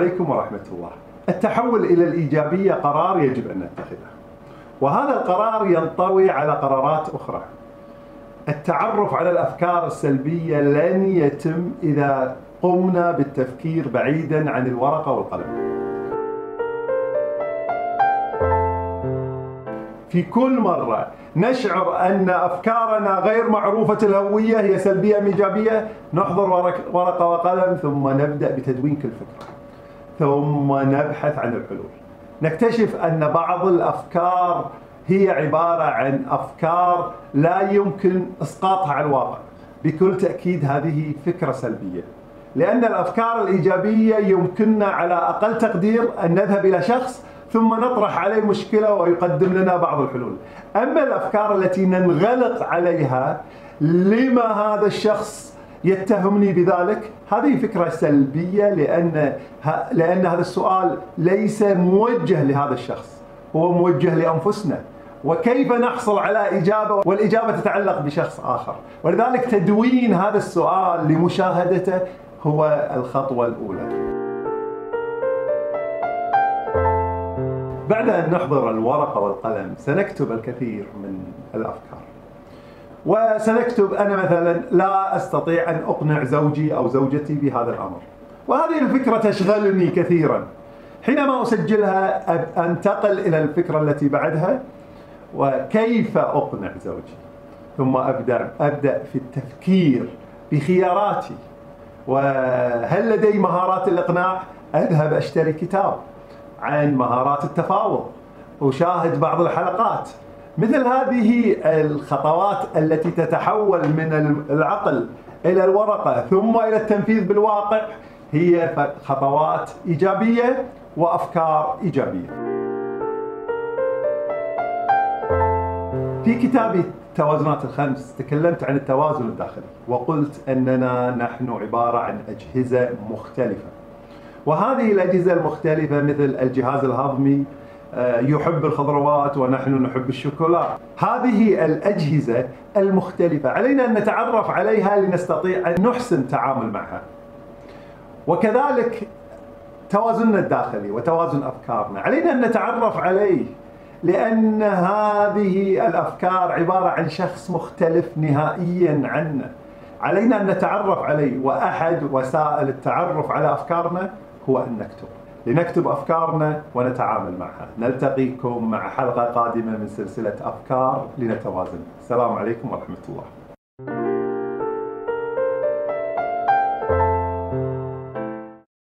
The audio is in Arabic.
عليكم ورحمة الله. التحول إلى الإيجابية قرار يجب أن نتخذه. وهذا القرار ينطوي على قرارات أخرى. التعرف على الأفكار السلبية لن يتم إذا قمنا بالتفكير بعيدا عن الورقة والقلم. في كل مرة نشعر أن أفكارنا غير معروفة الهوية هي سلبية أم إيجابية نحضر ورقة وقلم ثم نبدأ بتدوين كل فكرة ثم نبحث عن الحلول نكتشف أن بعض الأفكار هي عبارة عن أفكار لا يمكن إسقاطها على الواقع. بكل تأكيد هذه فكرة سلبية. لأن الأفكار الإيجابية يمكننا على أقل تقدير أن نذهب إلى شخص ثم نطرح عليه مشكلة ويقدم لنا بعض الحلول. أما الأفكار التي ننغلق عليها لما هذا الشخص يتهمني بذلك؟ هذه فكرة سلبية لأن لأن هذا السؤال ليس موجه لهذا الشخص هو موجه لأنفسنا. وكيف نحصل على إجابة والإجابة تتعلق بشخص آخر؟ ولذلك تدوين هذا السؤال لمشاهدته هو الخطوة الأولى. بعد أن نحضر الورقة والقلم سنكتب الكثير من الأفكار. وسنكتب أنا مثلا لا أستطيع أن أقنع زوجي أو زوجتي بهذا الأمر. وهذه الفكرة تشغلني كثيرا. حينما أسجلها أنتقل إلى الفكرة التي بعدها وكيف أقنع زوجي؟ ثم أبدأ أبدأ في التفكير بخياراتي. وهل لدي مهارات الإقناع؟ أذهب أشتري كتاب عن مهارات التفاوض. أشاهد بعض الحلقات. مثل هذه الخطوات التي تتحول من العقل إلى الورقة ثم إلى التنفيذ بالواقع هي خطوات إيجابية وأفكار إيجابية. في كتابي التوازنات الخمس تكلمت عن التوازن الداخلي وقلت أننا نحن عبارة عن أجهزة مختلفة. وهذه الأجهزة المختلفة مثل الجهاز الهضمي يحب الخضروات ونحن نحب الشوكولا. هذه الأجهزة المختلفة. علينا أن نتعرف عليها لنستطيع أن نحسن التعامل معها. وكذلك توازننا الداخلي وتوازن أفكارنا. علينا أن نتعرف عليه لأن هذه الأفكار عبارة عن شخص مختلف نهائيا عنا علينا أن نتعرف عليه وأحد وسائل التعرف على أفكارنا هو أن نكتب لنكتب أفكارنا ونتعامل معها. نلتقيكم مع حلقة قادمة من سلسلة أفكار لنتوازن. السلام عليكم ورحمة الله.